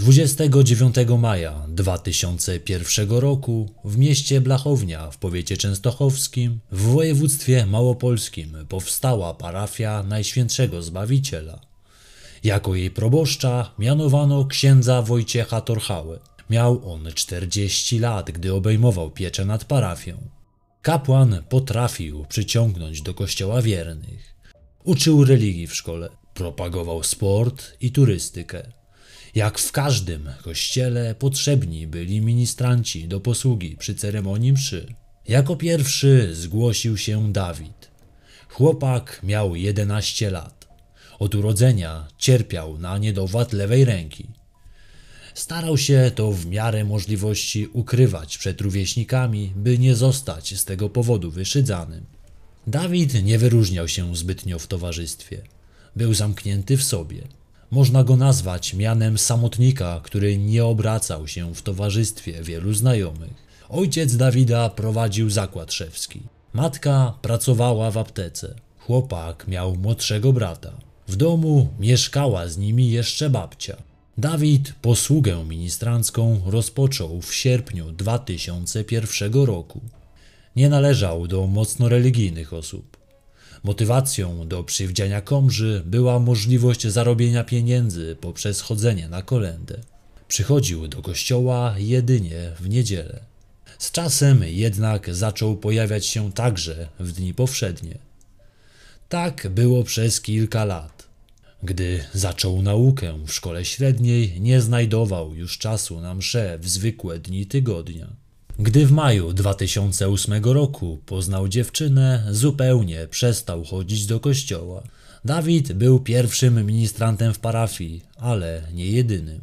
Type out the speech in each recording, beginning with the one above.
29 maja 2001 roku w mieście Blachownia w powiecie częstochowskim w województwie małopolskim powstała parafia Najświętszego Zbawiciela. Jako jej proboszcza mianowano księdza Wojciecha Torchałę. Miał on 40 lat, gdy obejmował pieczę nad parafią. Kapłan potrafił przyciągnąć do kościoła wiernych. Uczył religii w szkole, propagował sport i turystykę. Jak w każdym kościele potrzebni byli ministranci do posługi przy ceremonii mszy. Jako pierwszy zgłosił się Dawid. Chłopak miał 11 lat. Od urodzenia cierpiał na niedowład lewej ręki. Starał się to w miarę możliwości ukrywać przed rówieśnikami, by nie zostać z tego powodu wyszydzanym. Dawid nie wyróżniał się zbytnio w towarzystwie. Był zamknięty w sobie. Można go nazwać mianem samotnika, który nie obracał się w towarzystwie wielu znajomych. Ojciec Dawida prowadził zakład szewski. Matka pracowała w aptece. Chłopak miał młodszego brata. W domu mieszkała z nimi jeszcze babcia. Dawid posługę ministrancką rozpoczął w sierpniu 2001 roku. Nie należał do mocno religijnych osób. Motywacją do przywdziania komży była możliwość zarobienia pieniędzy poprzez chodzenie na kolendę. Przychodził do kościoła jedynie w niedzielę. Z czasem jednak zaczął pojawiać się także w dni powszednie. Tak było przez kilka lat. Gdy zaczął naukę w szkole średniej, nie znajdował już czasu na msze w zwykłe dni tygodnia. Gdy w maju 2008 roku poznał dziewczynę, zupełnie przestał chodzić do kościoła. Dawid był pierwszym ministrantem w parafii, ale nie jedynym.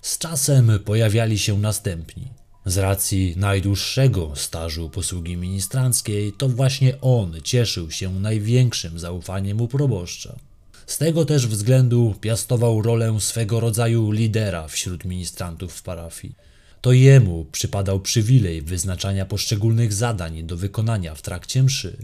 Z czasem pojawiali się następni. Z racji najdłuższego stażu posługi ministranckiej, to właśnie on cieszył się największym zaufaniem u proboszcza. Z tego też względu piastował rolę swego rodzaju lidera wśród ministrantów w parafii. To jemu przypadał przywilej wyznaczania poszczególnych zadań do wykonania w trakcie mszy.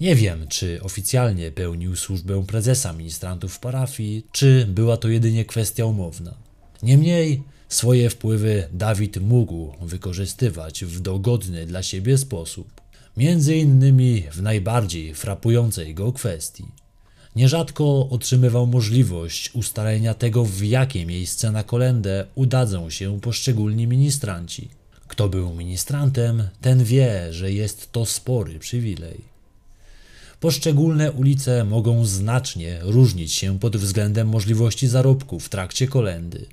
Nie wiem, czy oficjalnie pełnił służbę prezesa ministrantów parafii, czy była to jedynie kwestia umowna. Niemniej swoje wpływy Dawid mógł wykorzystywać w dogodny dla siebie sposób, między innymi w najbardziej frapującej go kwestii. Nierzadko otrzymywał możliwość ustalenia tego, w jakie miejsce na kolendę udadzą się poszczególni ministranci. Kto był ministrantem, ten wie, że jest to spory przywilej. Poszczególne ulice mogą znacznie różnić się pod względem możliwości zarobku w trakcie kolendy.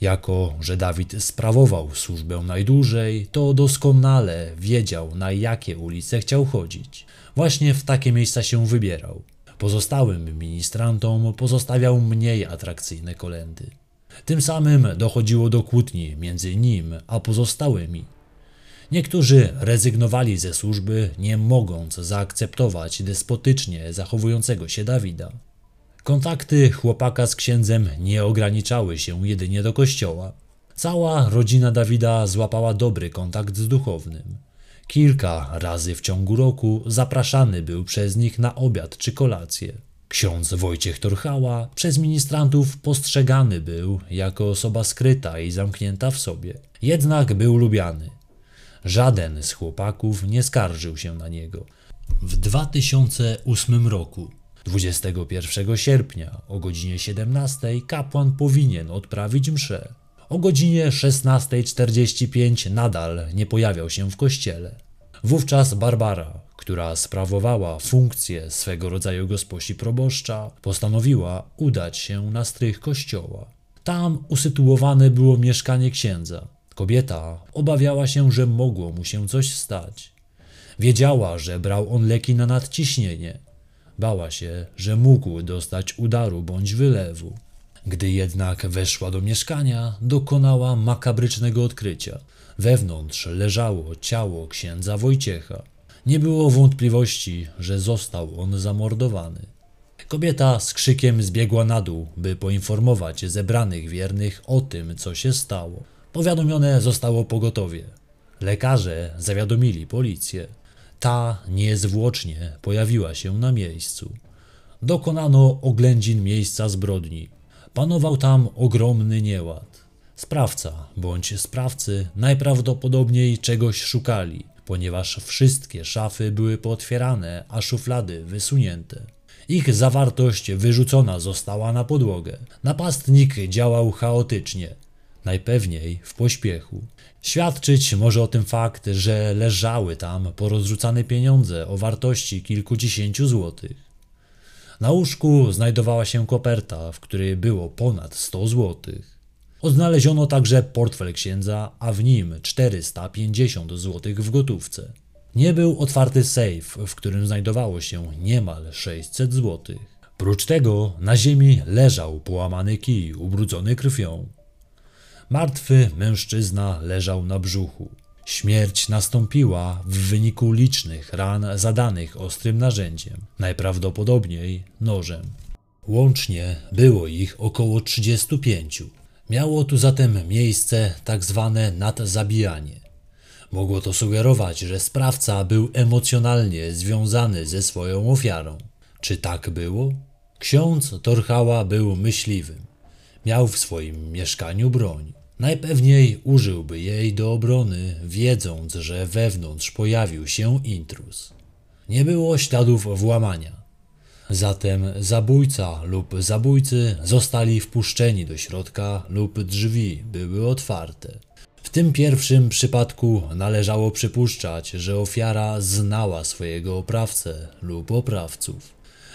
Jako, że Dawid sprawował służbę najdłużej, to doskonale wiedział, na jakie ulice chciał chodzić. Właśnie w takie miejsca się wybierał. Pozostałym ministrantom pozostawiał mniej atrakcyjne kolendy. Tym samym dochodziło do kłótni między nim a pozostałymi. Niektórzy rezygnowali ze służby, nie mogąc zaakceptować despotycznie zachowującego się Dawida. Kontakty chłopaka z księdzem nie ograniczały się jedynie do kościoła. Cała rodzina Dawida złapała dobry kontakt z duchownym. Kilka razy w ciągu roku zapraszany był przez nich na obiad czy kolację. Ksiądz Wojciech Torchała przez ministrantów postrzegany był jako osoba skryta i zamknięta w sobie. Jednak był lubiany. Żaden z chłopaków nie skarżył się na niego. W 2008 roku 21 sierpnia o godzinie 17 kapłan powinien odprawić mszę. O godzinie 16.45 nadal nie pojawiał się w kościele. Wówczas Barbara, która sprawowała funkcję swego rodzaju gosposi proboszcza, postanowiła udać się na strych kościoła. Tam usytuowane było mieszkanie księdza. Kobieta obawiała się, że mogło mu się coś stać. Wiedziała, że brał on leki na nadciśnienie. Bała się, że mógł dostać udaru bądź wylewu. Gdy jednak weszła do mieszkania, dokonała makabrycznego odkrycia. Wewnątrz leżało ciało księdza Wojciecha. Nie było wątpliwości, że został on zamordowany. Kobieta z krzykiem zbiegła na dół, by poinformować zebranych wiernych o tym, co się stało. Powiadomione zostało pogotowie. Lekarze zawiadomili policję. Ta niezwłocznie pojawiła się na miejscu. Dokonano oględzin miejsca zbrodni. Panował tam ogromny nieład. Sprawca bądź sprawcy najprawdopodobniej czegoś szukali, ponieważ wszystkie szafy były pootwierane, a szuflady wysunięte. Ich zawartość wyrzucona została na podłogę. Napastnik działał chaotycznie, najpewniej w pośpiechu. Świadczyć może o tym fakt, że leżały tam porozrzucane pieniądze o wartości kilkudziesięciu złotych. Na łóżku znajdowała się koperta, w której było ponad 100 złotych. Odnaleziono także portfel księdza, a w nim 450 złotych w gotówce. Nie był otwarty sejf, w którym znajdowało się niemal 600 złotych. Prócz tego na ziemi leżał połamany kij ubrudzony krwią. Martwy mężczyzna leżał na brzuchu. Śmierć nastąpiła w wyniku licznych ran zadanych ostrym narzędziem, najprawdopodobniej nożem. Łącznie było ich około 35. Miało tu zatem miejsce tak zwane nadzabijanie. Mogło to sugerować, że sprawca był emocjonalnie związany ze swoją ofiarą. Czy tak było? Ksiądz Torchała był myśliwym. Miał w swoim mieszkaniu broń. Najpewniej użyłby jej do obrony, wiedząc, że wewnątrz pojawił się intruz. Nie było śladów włamania. Zatem zabójca lub zabójcy zostali wpuszczeni do środka lub drzwi były otwarte. W tym pierwszym przypadku należało przypuszczać, że ofiara znała swojego oprawcę lub oprawców.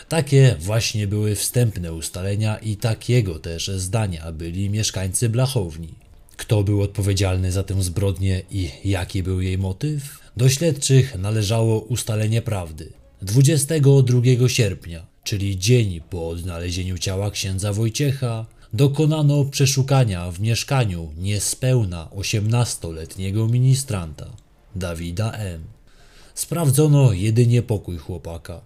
Takie właśnie były wstępne ustalenia i takiego też zdania byli mieszkańcy Blachowni. Kto był odpowiedzialny za tę zbrodnię i jaki był jej motyw? Do śledczych należało ustalenie prawdy. 22 sierpnia, czyli dzień po odnalezieniu ciała księdza Wojciecha, dokonano przeszukania w mieszkaniu niespełna 18-letniego ministranta, Dawida M. Sprawdzono jedynie pokój chłopaka.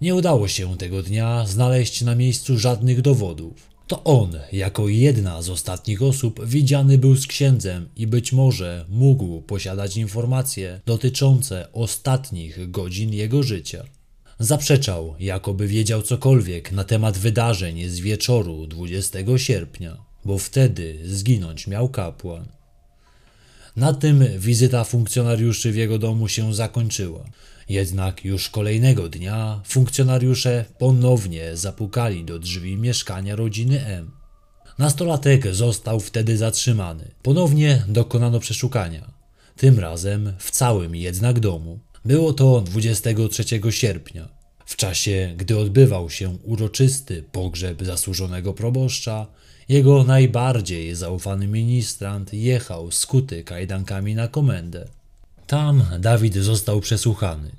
Nie udało się tego dnia znaleźć na miejscu żadnych dowodów. To on, jako jedna z ostatnich osób, widziany był z księdzem i być może mógł posiadać informacje dotyczące ostatnich godzin jego życia. Zaprzeczał, jakoby wiedział cokolwiek na temat wydarzeń z wieczoru 20 sierpnia, bo wtedy zginąć miał kapłan. Na tym wizyta funkcjonariuszy w jego domu się zakończyła. Jednak już kolejnego dnia funkcjonariusze ponownie zapukali do drzwi mieszkania rodziny M. Nastolatek został wtedy zatrzymany. Ponownie dokonano przeszukania. Tym razem w całym jednak domu. Było to 23 sierpnia. W czasie, gdy odbywał się uroczysty pogrzeb zasłużonego proboszcza, jego najbardziej zaufany ministrant jechał skuty kajdankami na komendę. Tam Dawid został przesłuchany.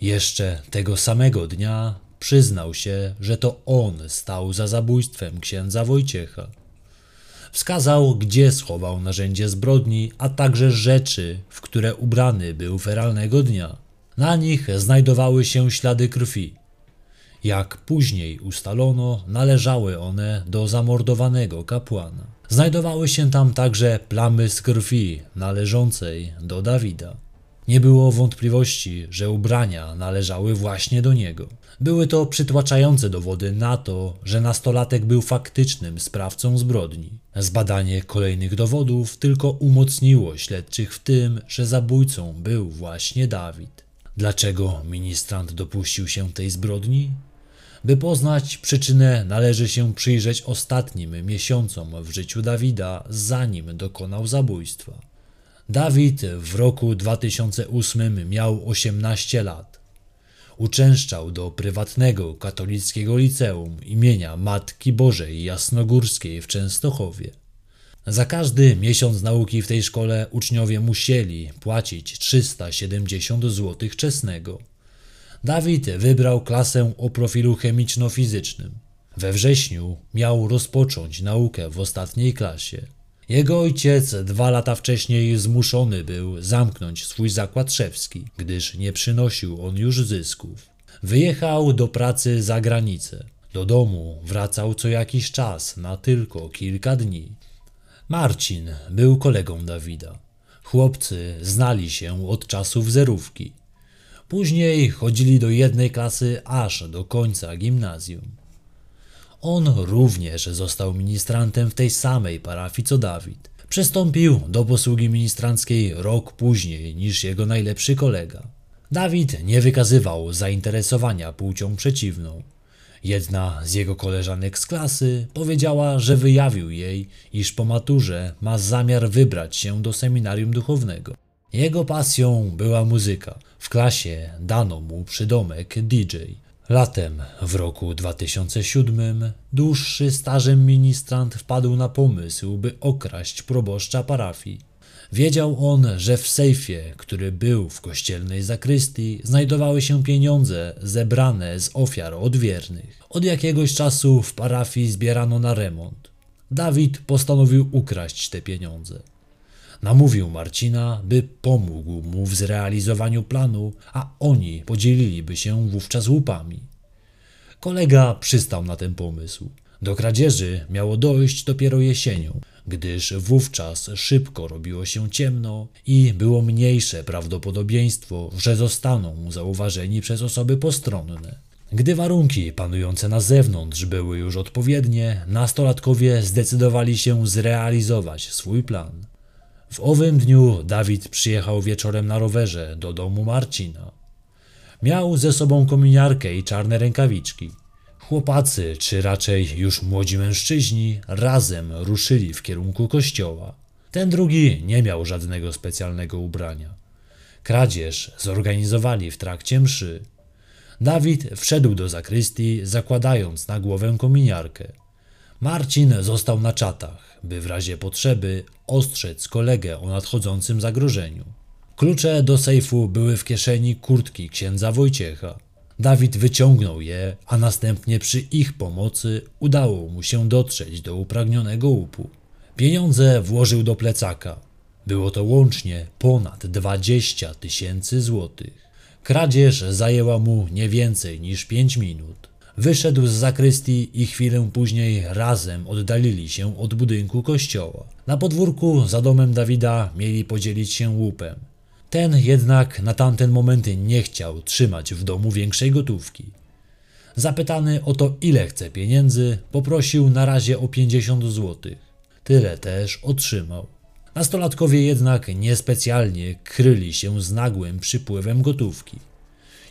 Jeszcze tego samego dnia przyznał się, że to on stał za zabójstwem księdza Wojciecha. Wskazał, gdzie schował narzędzie zbrodni, a także rzeczy, w które ubrany był feralnego dnia. Na nich znajdowały się ślady krwi. Jak później ustalono, należały one do zamordowanego kapłana. Znajdowały się tam także plamy z krwi należącej do Dawida. Nie było wątpliwości, że ubrania należały właśnie do niego. Były to przytłaczające dowody na to, że nastolatek był faktycznym sprawcą zbrodni. Zbadanie kolejnych dowodów tylko umocniło śledczych w tym, że zabójcą był właśnie Dawid. Dlaczego ministrant dopuścił się tej zbrodni? By poznać przyczynę, należy się przyjrzeć ostatnim miesiącom w życiu Dawida, zanim dokonał zabójstwa. Dawid w roku 2008 miał 18 lat. Uczęszczał do prywatnego katolickiego liceum imienia Matki Bożej Jasnogórskiej w Częstochowie. Za każdy miesiąc nauki w tej szkole uczniowie musieli płacić 370 zł czesnego. Dawid wybrał klasę o profilu chemiczno-fizycznym. We wrześniu miał rozpocząć naukę w ostatniej klasie. Jego ojciec dwa lata wcześniej zmuszony był zamknąć swój zakład szewski, gdyż nie przynosił on już zysków. Wyjechał do pracy za granicę. Do domu wracał co jakiś czas na tylko kilka dni. Marcin był kolegą Dawida. Chłopcy znali się od czasów zerówki. Później chodzili do jednej klasy aż do końca gimnazjum. On również został ministrantem w tej samej parafii co Dawid. Przystąpił do posługi ministranckiej rok później niż jego najlepszy kolega. Dawid nie wykazywał zainteresowania płcią przeciwną. Jedna z jego koleżanek z klasy powiedziała, że wyjawił jej, iż po maturze ma zamiar wybrać się do seminarium duchownego. Jego pasją była muzyka. W klasie dano mu przydomek DJ. Latem w roku 2007 dłuższy stażem ministrant wpadł na pomysł, by okraść proboszcza parafii. Wiedział on, że w sejfie, który był w kościelnej zakrystii, znajdowały się pieniądze zebrane z ofiar odwiernych. Od jakiegoś czasu w parafii zbierano na remont. Dawid postanowił ukraść te pieniądze. Namówił Marcina, by pomógł mu w zrealizowaniu planu, a oni podzieliliby się wówczas łupami. Kolega przystał na ten pomysł. Do kradzieży miało dojść dopiero jesienią, gdyż wówczas szybko robiło się ciemno i było mniejsze prawdopodobieństwo, że zostaną zauważeni przez osoby postronne. Gdy warunki panujące na zewnątrz były już odpowiednie, nastolatkowie zdecydowali się zrealizować swój plan. W owym dniu Dawid przyjechał wieczorem na rowerze do domu Marcina. Miał ze sobą kominiarkę i czarne rękawiczki. Chłopacy, czy raczej już młodzi mężczyźni, razem ruszyli w kierunku kościoła. Ten drugi nie miał żadnego specjalnego ubrania. Kradzież zorganizowali w trakcie mszy. Dawid wszedł do zakrystii, zakładając na głowę kominiarkę. Marcin został na czatach, by w razie potrzeby ostrzec kolegę o nadchodzącym zagrożeniu. Klucze do sejfu były w kieszeni kurtki księdza Wojciecha. Dawid wyciągnął je, a następnie przy ich pomocy udało mu się dotrzeć do upragnionego łupu. Pieniądze włożył do plecaka. Było to łącznie ponad 20 tysięcy złotych. Kradzież zajęła mu nie więcej niż 5 minut. Wyszedł z zakrystii i chwilę później razem oddalili się od budynku kościoła. Na podwórku za domem Dawida mieli podzielić się łupem. Ten jednak na tamten moment nie chciał trzymać w domu większej gotówki. Zapytany o to, ile chce pieniędzy, poprosił na razie o 50 zł. Tyle też otrzymał. Nastolatkowie jednak niespecjalnie kryli się z nagłym przypływem gotówki.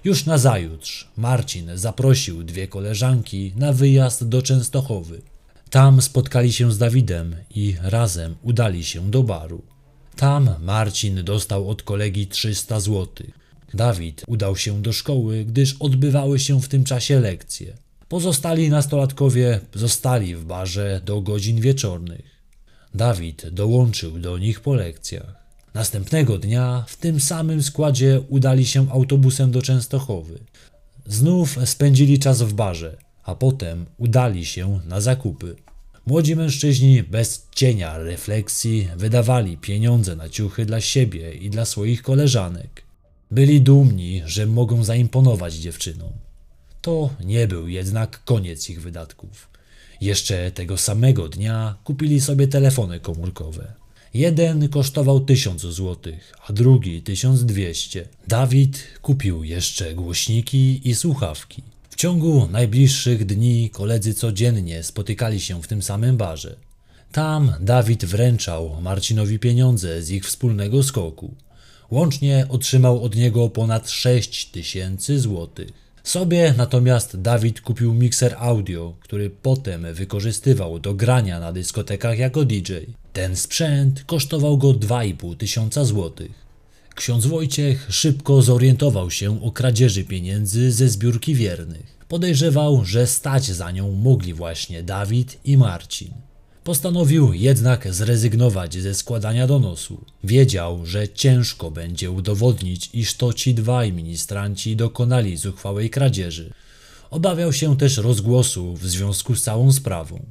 Już nazajutrz Marcin zaprosił dwie koleżanki na wyjazd do Częstochowy. Tam spotkali się z Dawidem i razem udali się do baru. Tam Marcin dostał od kolegi 300 zł. Dawid udał się do szkoły, gdyż odbywały się w tym czasie lekcje. Pozostali nastolatkowie zostali w barze do godzin wieczornych. Dawid dołączył do nich po lekcjach. Następnego dnia w tym samym składzie udali się autobusem do Częstochowy. Znów spędzili czas w barze, a potem udali się na zakupy. Młodzi mężczyźni bez cienia refleksji wydawali pieniądze na ciuchy dla siebie i dla swoich koleżanek. Byli dumni, że mogą zaimponować dziewczynom. To nie był jednak koniec ich wydatków. Jeszcze tego samego dnia kupili sobie telefony komórkowe. Jeden kosztował 1000 zł, a drugi 1200. Dawid kupił jeszcze głośniki i słuchawki. W ciągu najbliższych dni koledzy codziennie spotykali się w tym samym barze. Tam Dawid wręczał Marcinowi pieniądze z ich wspólnego skoku. Łącznie otrzymał od niego ponad 6 tysięcy złotych. Sobie natomiast Dawid kupił mikser audio, który potem wykorzystywał do grania na dyskotekach jako DJ. Ten sprzęt kosztował go 2,5 tysiąca złotych. Ksiądz Wojciech szybko zorientował się o kradzieży pieniędzy ze zbiórki wiernych. Podejrzewał, że stać za nią mogli właśnie Dawid i Marcin. Postanowił jednak zrezygnować ze składania donosu. Wiedział, że ciężko będzie udowodnić, iż to ci dwaj ministranci dokonali zuchwałej kradzieży. Obawiał się też rozgłosu w związku z całą sprawą.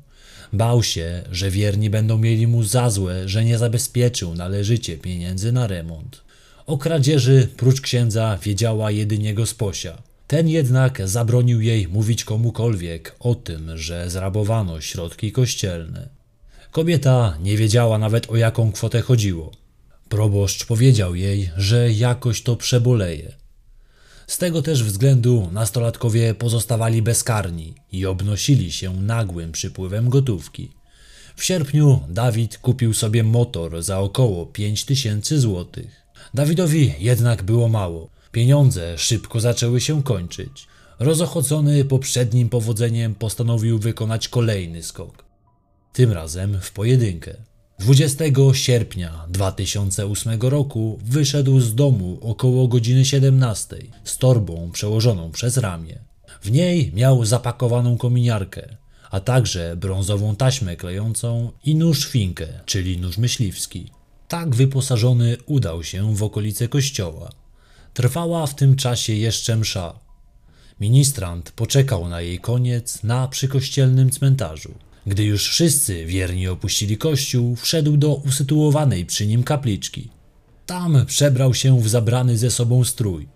Bał się, że wierni będą mieli mu za złe, że nie zabezpieczył należycie pieniędzy na remont. O kradzieży prócz księdza wiedziała jedynie gosposia. Ten jednak zabronił jej mówić komukolwiek o tym, że zrabowano środki kościelne. Kobieta nie wiedziała nawet o jaką kwotę chodziło. Proboszcz powiedział jej, że jakoś to przeboleje. Z tego też względu nastolatkowie pozostawali bezkarni i obnosili się nagłym przypływem gotówki. W sierpniu Dawid kupił sobie motor za około 5000 złotych. Dawidowi jednak było mało. Pieniądze szybko zaczęły się kończyć. Rozochocony poprzednim powodzeniem postanowił wykonać kolejny skok. Tym razem w pojedynkę. 20 sierpnia 2008 roku wyszedł z domu około godziny 17 z torbą przełożoną przez ramię. W niej miał zapakowaną kominiarkę, a także brązową taśmę klejącą i nóż finkę, czyli nóż myśliwski. Tak wyposażony udał się w okolice kościoła. Trwała w tym czasie jeszcze msza. Ministrant poczekał na jej koniec na przykościelnym cmentarzu. Gdy już wszyscy wierni opuścili kościół, wszedł do usytuowanej przy nim kapliczki. Tam przebrał się w zabrany ze sobą strój.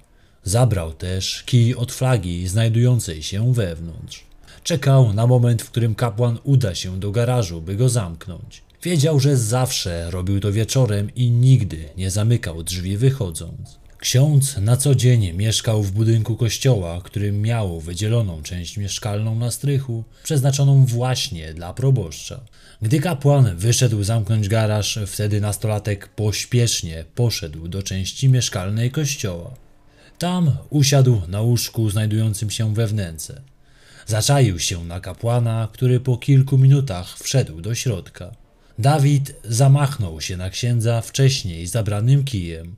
Zabrał też kij od flagi znajdującej się wewnątrz. Czekał na moment, w którym kapłan uda się do garażu, by go zamknąć. Wiedział, że zawsze robił to wieczorem i nigdy nie zamykał drzwi wychodząc. Ksiądz na co dzień mieszkał w budynku kościoła, który miał wydzieloną część mieszkalną na strychu, przeznaczoną właśnie dla proboszcza. Gdy kapłan wyszedł zamknąć garaż, wtedy nastolatek pośpiesznie poszedł do części mieszkalnej kościoła. Tam usiadł na łóżku znajdującym się we wnęce. Zaczaił się na kapłana, który po kilku minutach wszedł do środka. Dawid zamachnął się na księdza wcześniej zabranym kijem.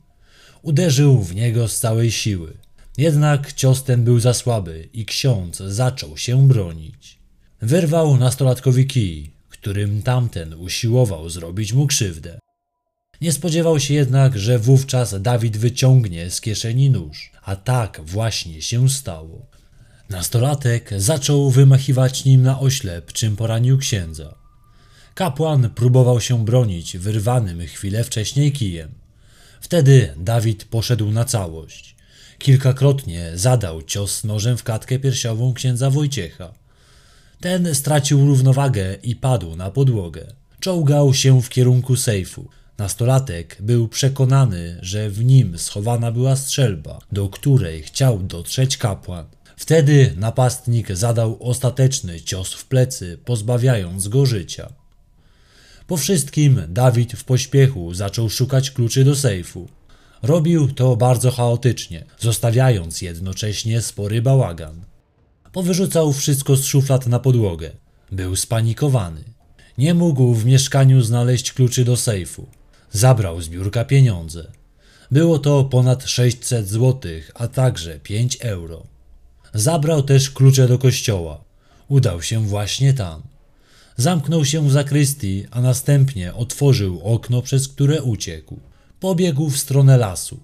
Uderzył w niego z całej siły. Jednak cios ten był za słaby i ksiądz zaczął się bronić. Wyrwał nastolatkowi kij, którym tamten usiłował zrobić mu krzywdę. Nie spodziewał się jednak, że wówczas Dawid wyciągnie z kieszeni nóż, a tak właśnie się stało. Nastolatek zaczął wymachiwać nim na oślep, czym poranił księdza. Kapłan próbował się bronić wyrwanym chwilę wcześniej kijem. Wtedy Dawid poszedł na całość. Kilkakrotnie zadał cios nożem w klatkę piersiową księdza Wojciecha. Ten stracił równowagę i padł na podłogę. Czołgał się w kierunku sejfu. Nastolatek był przekonany, że w nim schowana była strzelba, do której chciał dotrzeć kapłan. Wtedy napastnik zadał ostateczny cios w plecy, pozbawiając go życia. Po wszystkim Dawid w pośpiechu zaczął szukać kluczy do sejfu. Robił to bardzo chaotycznie, zostawiając jednocześnie spory bałagan. Powyrzucał wszystko z szuflad na podłogę. Był spanikowany. Nie mógł w mieszkaniu znaleźć kluczy do sejfu. Zabrał z biurka pieniądze. Było to ponad 600 zł, a także 5 euro. Zabrał też klucze do kościoła. Udał się właśnie tam. Zamknął się w zakrystii, a następnie otworzył okno, przez które uciekł. Pobiegł w stronę lasu.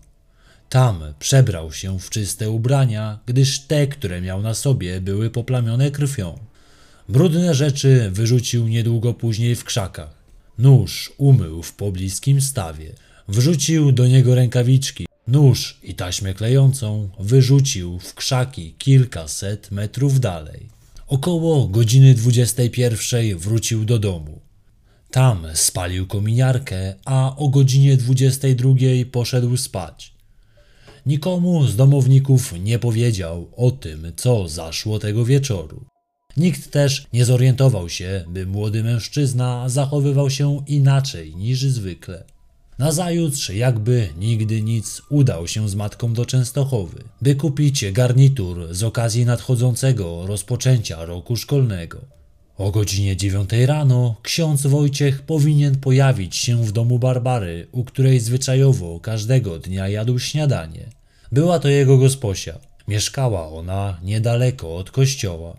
Tam przebrał się w czyste ubrania, gdyż te, które miał na sobie, były poplamione krwią. Brudne rzeczy wyrzucił niedługo później w krzakach. Nóż umył w pobliskim stawie. Wrzucił do niego rękawiczki. Nóż i taśmę klejącą wyrzucił w krzaki kilkaset metrów dalej. Około godziny 21 wrócił do domu. Tam spalił kominiarkę, a o godzinie 22 poszedł spać. Nikomu z domowników nie powiedział o tym, co zaszło tego wieczoru. Nikt też nie zorientował się, by młody mężczyzna zachowywał się inaczej niż zwykle. Nazajutrz, jakby nigdy nic, udał się z matką do Częstochowy, by kupić garnitur z okazji nadchodzącego rozpoczęcia roku szkolnego. O godzinie dziewiątej rano ksiądz Wojciech powinien pojawić się w domu Barbary, u której zwyczajowo każdego dnia jadł śniadanie. Była to jego gosposia. Mieszkała ona niedaleko od kościoła.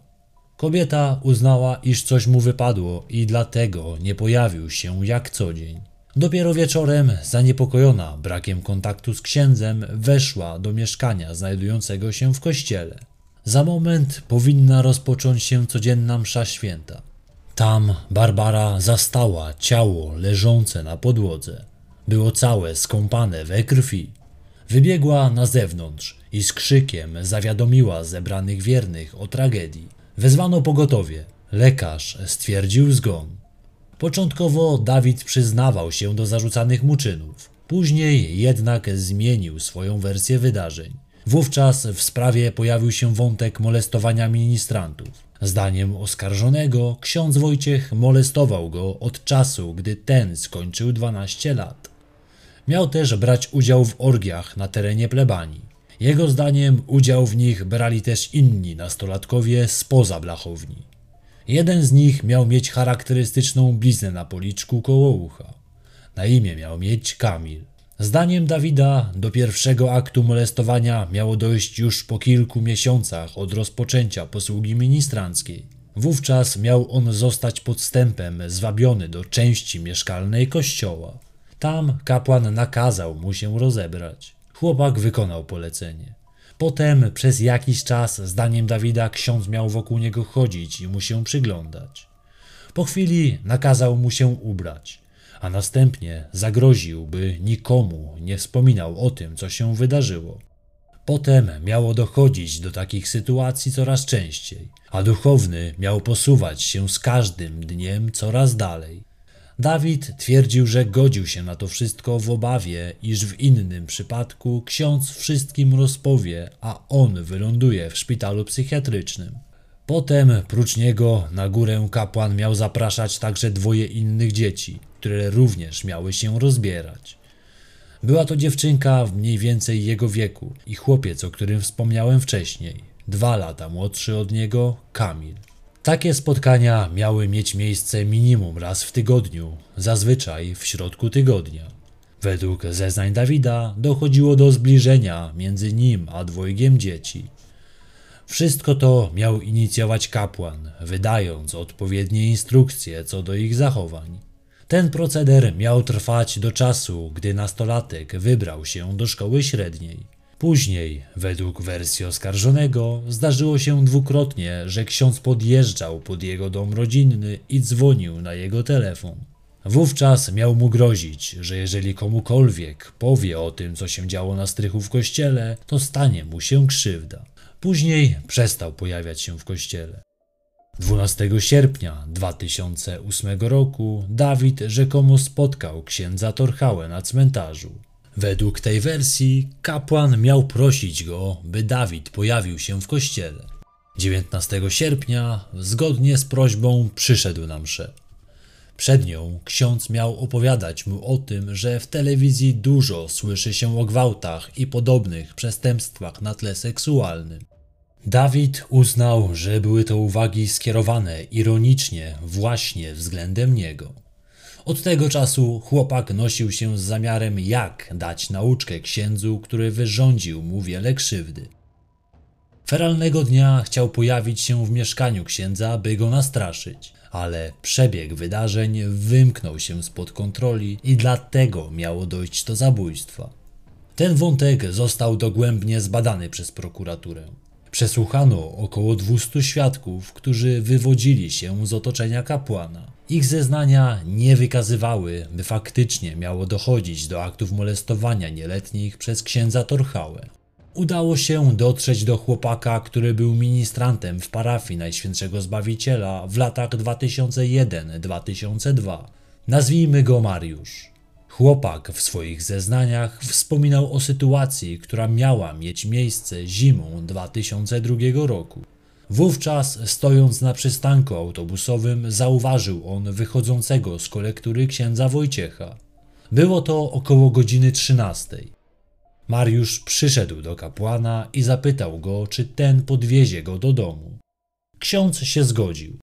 Kobieta uznała, iż coś mu wypadło i dlatego nie pojawił się jak co dzień. Dopiero wieczorem, zaniepokojona brakiem kontaktu z księdzem, weszła do mieszkania znajdującego się w kościele. Za moment powinna rozpocząć się codzienna msza święta. Tam Barbara zastała ciało leżące na podłodze. Było całe skąpane we krwi. Wybiegła na zewnątrz i z krzykiem zawiadomiła zebranych wiernych o tragedii. Wezwano pogotowie. Lekarz stwierdził zgon. Początkowo Dawid przyznawał się do zarzucanych mu czynów. Później jednak zmienił swoją wersję wydarzeń. Wówczas w sprawie pojawił się wątek molestowania ministrantów. Zdaniem oskarżonego, ksiądz Wojciech molestował go od czasu, gdy ten skończył 12 lat. Miał też brać udział w orgiach na terenie plebanii. Jego zdaniem udział w nich brali też inni nastolatkowie spoza blachowni. Jeden z nich miał mieć charakterystyczną bliznę na policzku koło ucha. Na imię miał mieć Kamil. Zdaniem Dawida do pierwszego aktu molestowania miało dojść już po kilku miesiącach od rozpoczęcia posługi ministranckiej. Wówczas miał on zostać podstępem zwabiony do części mieszkalnej kościoła. Tam kapłan nakazał mu się rozebrać. Chłopak wykonał polecenie. Potem przez jakiś czas, zdaniem Dawida, ksiądz miał wokół niego chodzić i mu się przyglądać. Po chwili nakazał mu się ubrać, a następnie zagroził, by nikomu nie wspominał o tym, co się wydarzyło. Potem miało dochodzić do takich sytuacji coraz częściej, a duchowny miał posuwać się z każdym dniem coraz dalej. Dawid twierdził, że godził się na to wszystko w obawie, iż w innym przypadku ksiądz wszystkim rozpowie, a on wyląduje w szpitalu psychiatrycznym. Potem, prócz niego, na górę kapłan miał zapraszać także dwoje innych dzieci, które również miały się rozbierać. Była to dziewczynka w mniej więcej jego wieku i chłopiec, o którym wspomniałem wcześniej, dwa lata młodszy od niego, Kamil. Takie spotkania miały mieć miejsce minimum raz w tygodniu, zazwyczaj w środku tygodnia. Według zeznań Dawida dochodziło do zbliżenia między nim a dwojgiem dzieci. Wszystko to miał inicjować kapłan, wydając odpowiednie instrukcje co do ich zachowań. Ten proceder miał trwać do czasu, gdy nastolatek wybrał się do szkoły średniej. Później, według wersji oskarżonego, zdarzyło się dwukrotnie, że ksiądz podjeżdżał pod jego dom rodzinny i dzwonił na jego telefon. Wówczas miał mu grozić, że jeżeli komukolwiek powie o tym, co się działo na strychu w kościele, to stanie mu się krzywda. Później przestał pojawiać się w kościele. 12 sierpnia 2008 roku Dawid rzekomo spotkał księdza Torchałę na cmentarzu. Według tej wersji kapłan miał prosić go, by Dawid pojawił się w kościele. 19 sierpnia, zgodnie z prośbą, przyszedł na mszę. Przed nią ksiądz miał opowiadać mu o tym, że w telewizji dużo słyszy się o gwałtach i podobnych przestępstwach na tle seksualnym. Dawid uznał, że były to uwagi skierowane ironicznie właśnie względem niego. Od tego czasu chłopak nosił się z zamiarem, jak dać nauczkę księdzu, który wyrządził mu wiele krzywdy. Feralnego dnia chciał pojawić się w mieszkaniu księdza, by go nastraszyć, ale przebieg wydarzeń wymknął się spod kontroli i dlatego miało dojść do zabójstwa. Ten wątek został dogłębnie zbadany przez prokuraturę. Przesłuchano około 200 świadków, którzy wywodzili się z otoczenia kapłana. Ich zeznania nie wykazywały, by faktycznie miało dochodzić do aktów molestowania nieletnich przez księdza Torchałę. Udało się dotrzeć do chłopaka, który był ministrantem w parafii Najświętszego Zbawiciela w latach 2001-2002. Nazwijmy go Mariusz. Chłopak w swoich zeznaniach wspominał o sytuacji, która miała mieć miejsce zimą 2002 roku. Wówczas, stojąc na przystanku autobusowym, zauważył on wychodzącego z kolektury księdza Wojciecha. Było to około godziny 13. Mariusz przyszedł do kapłana i zapytał go, czy ten podwiezie go do domu. Ksiądz się zgodził.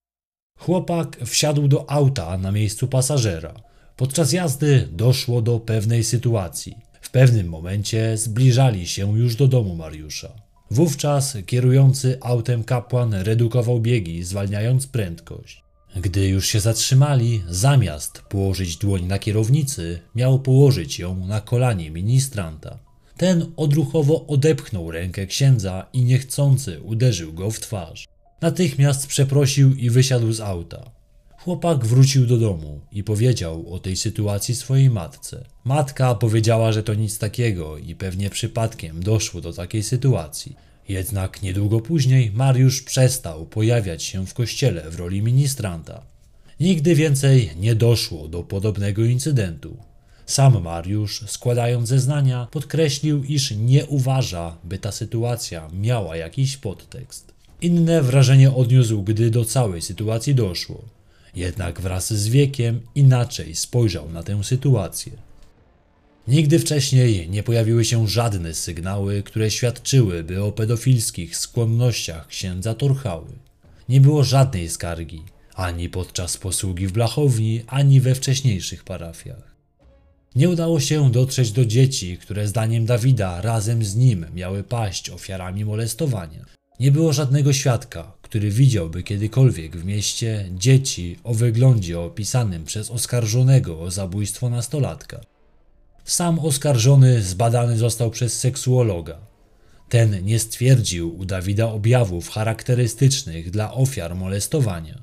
Chłopak wsiadł do auta na miejscu pasażera. Podczas jazdy doszło do pewnej sytuacji. W pewnym momencie zbliżali się już do domu Mariusza. Wówczas kierujący autem kapłan redukował biegi, zwalniając prędkość. Gdy już się zatrzymali, zamiast położyć dłoń na kierownicy, miał położyć ją na kolanie ministranta. Ten odruchowo odepchnął rękę księdza i niechcący uderzył go w twarz. Natychmiast przeprosił i wysiadł z auta. Chłopak wrócił do domu i powiedział o tej sytuacji swojej matce. Matka powiedziała, że to nic takiego i pewnie przypadkiem doszło do takiej sytuacji. Jednak niedługo później Mariusz przestał pojawiać się w kościele w roli ministranta. Nigdy więcej nie doszło do podobnego incydentu. Sam Mariusz, składając zeznania, podkreślił, iż nie uważa, by ta sytuacja miała jakiś podtekst. Inne wrażenie odniósł, gdy do całej sytuacji doszło. Jednak wraz z wiekiem inaczej spojrzał na tę sytuację. Nigdy wcześniej nie pojawiły się żadne sygnały, które świadczyłyby o pedofilskich skłonnościach księdza Torchały. Nie było żadnej skargi, ani podczas posługi w Blachowni, ani we wcześniejszych parafiach. Nie udało się dotrzeć do dzieci, które zdaniem Dawida razem z nim miały paść ofiarami molestowania. Nie było żadnego świadka, który widziałby kiedykolwiek w mieście dzieci o wyglądzie opisanym przez oskarżonego o zabójstwo nastolatka. Sam oskarżony zbadany został przez seksuologa. Ten nie stwierdził u Dawida objawów charakterystycznych dla ofiar molestowania.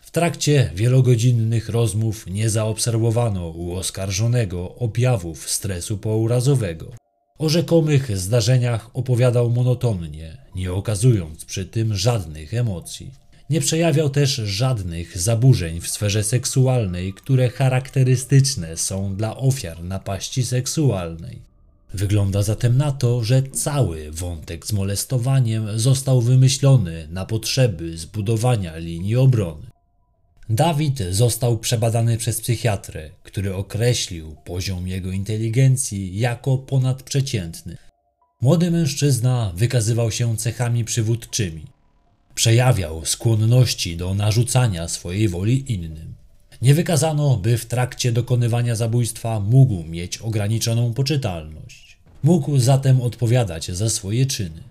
W trakcie wielogodzinnych rozmów nie zaobserwowano u oskarżonego objawów stresu pourazowego. O rzekomych zdarzeniach opowiadał monotonnie, nie okazując przy tym żadnych emocji. Nie przejawiał też żadnych zaburzeń w sferze seksualnej, które charakterystyczne są dla ofiar napaści seksualnej. Wygląda zatem na to, że cały wątek z molestowaniem został wymyślony na potrzeby zbudowania linii obrony. Dawid został przebadany przez psychiatrę, który określił poziom jego inteligencji jako ponadprzeciętny. Młody mężczyzna wykazywał się cechami przywódczymi. Przejawiał skłonności do narzucania swojej woli innym. Nie wykazano, by w trakcie dokonywania zabójstwa mógł mieć ograniczoną poczytalność. Mógł zatem odpowiadać za swoje czyny.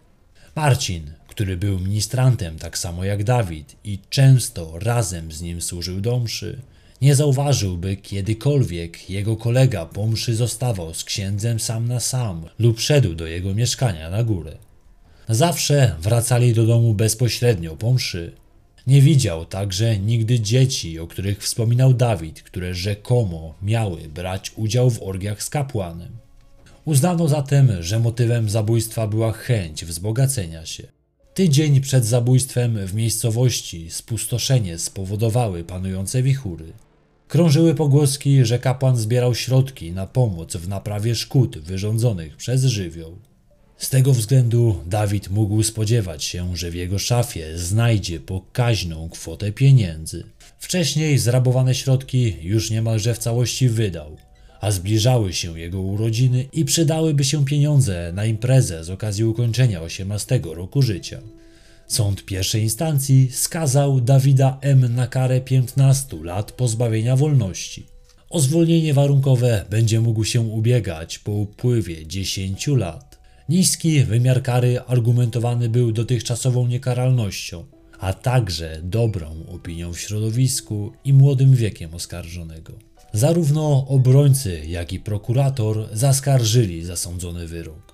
Marcin który był ministrantem tak samo jak Dawid i często razem z nim służył do mszy, nie zauważyłby kiedykolwiek jego kolega po mszy zostawał z księdzem sam na sam lub szedł do jego mieszkania na górę. Zawsze wracali do domu bezpośrednio po mszy. Nie widział także nigdy dzieci, o których wspominał Dawid, które rzekomo miały brać udział w orgiach z kapłanem. Uznano zatem, że motywem zabójstwa była chęć wzbogacenia się. Tydzień przed zabójstwem w miejscowości spustoszenie spowodowały panujące wichury. Krążyły pogłoski, że kapłan zbierał środki na pomoc w naprawie szkód wyrządzonych przez żywioł. Z tego względu Dawid mógł spodziewać się, że w jego szafie znajdzie pokaźną kwotę pieniędzy. Wcześniej zrabowane środki już niemalże w całości wydał, a zbliżały się jego urodziny i przydałyby się pieniądze na imprezę z okazji ukończenia 18 roku życia. Sąd pierwszej instancji skazał Dawida M. na karę 15 lat pozbawienia wolności. O zwolnienie warunkowe będzie mógł się ubiegać po upływie 10 lat. Niski wymiar kary argumentowany był dotychczasową niekaralnością, a także dobrą opinią w środowisku i młodym wiekiem oskarżonego. Zarówno obrońcy, jak i prokurator zaskarżyli zasądzony wyrok.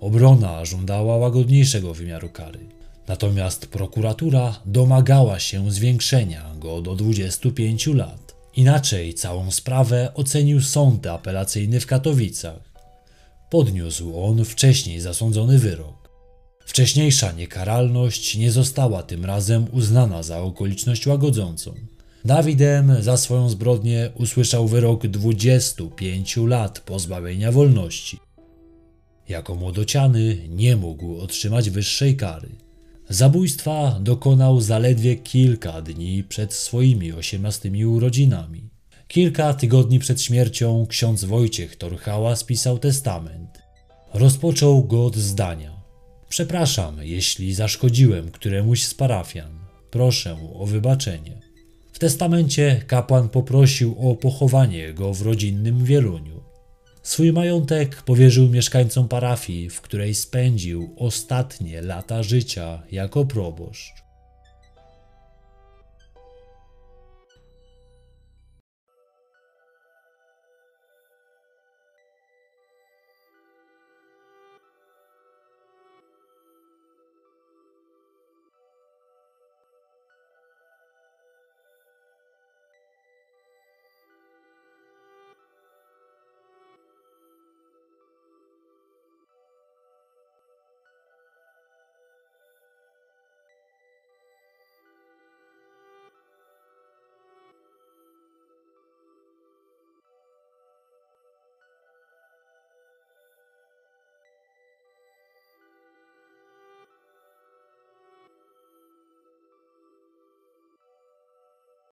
Obrona żądała łagodniejszego wymiaru kary. Natomiast prokuratura domagała się zwiększenia go do 25 lat. Inaczej całą sprawę ocenił sąd apelacyjny w Katowicach. Podniósł on wcześniej zasądzony wyrok. Wcześniejsza niekaralność nie została tym razem uznana za okoliczność łagodzącą. Dawidem za swoją zbrodnię usłyszał wyrok 25 lat pozbawienia wolności. Jako młodociany nie mógł otrzymać wyższej kary. Zabójstwa dokonał zaledwie kilka dni przed swoimi osiemnastymi urodzinami. Kilka tygodni przed śmiercią ksiądz Wojciech Torchała spisał testament. Rozpoczął go od zdania. Przepraszam, jeśli zaszkodziłem któremuś z parafian. Proszę o wybaczenie. W testamencie kapłan poprosił o pochowanie go w rodzinnym Wieluniu. Swój majątek powierzył mieszkańcom parafii, w której spędził ostatnie lata życia jako proboszcz.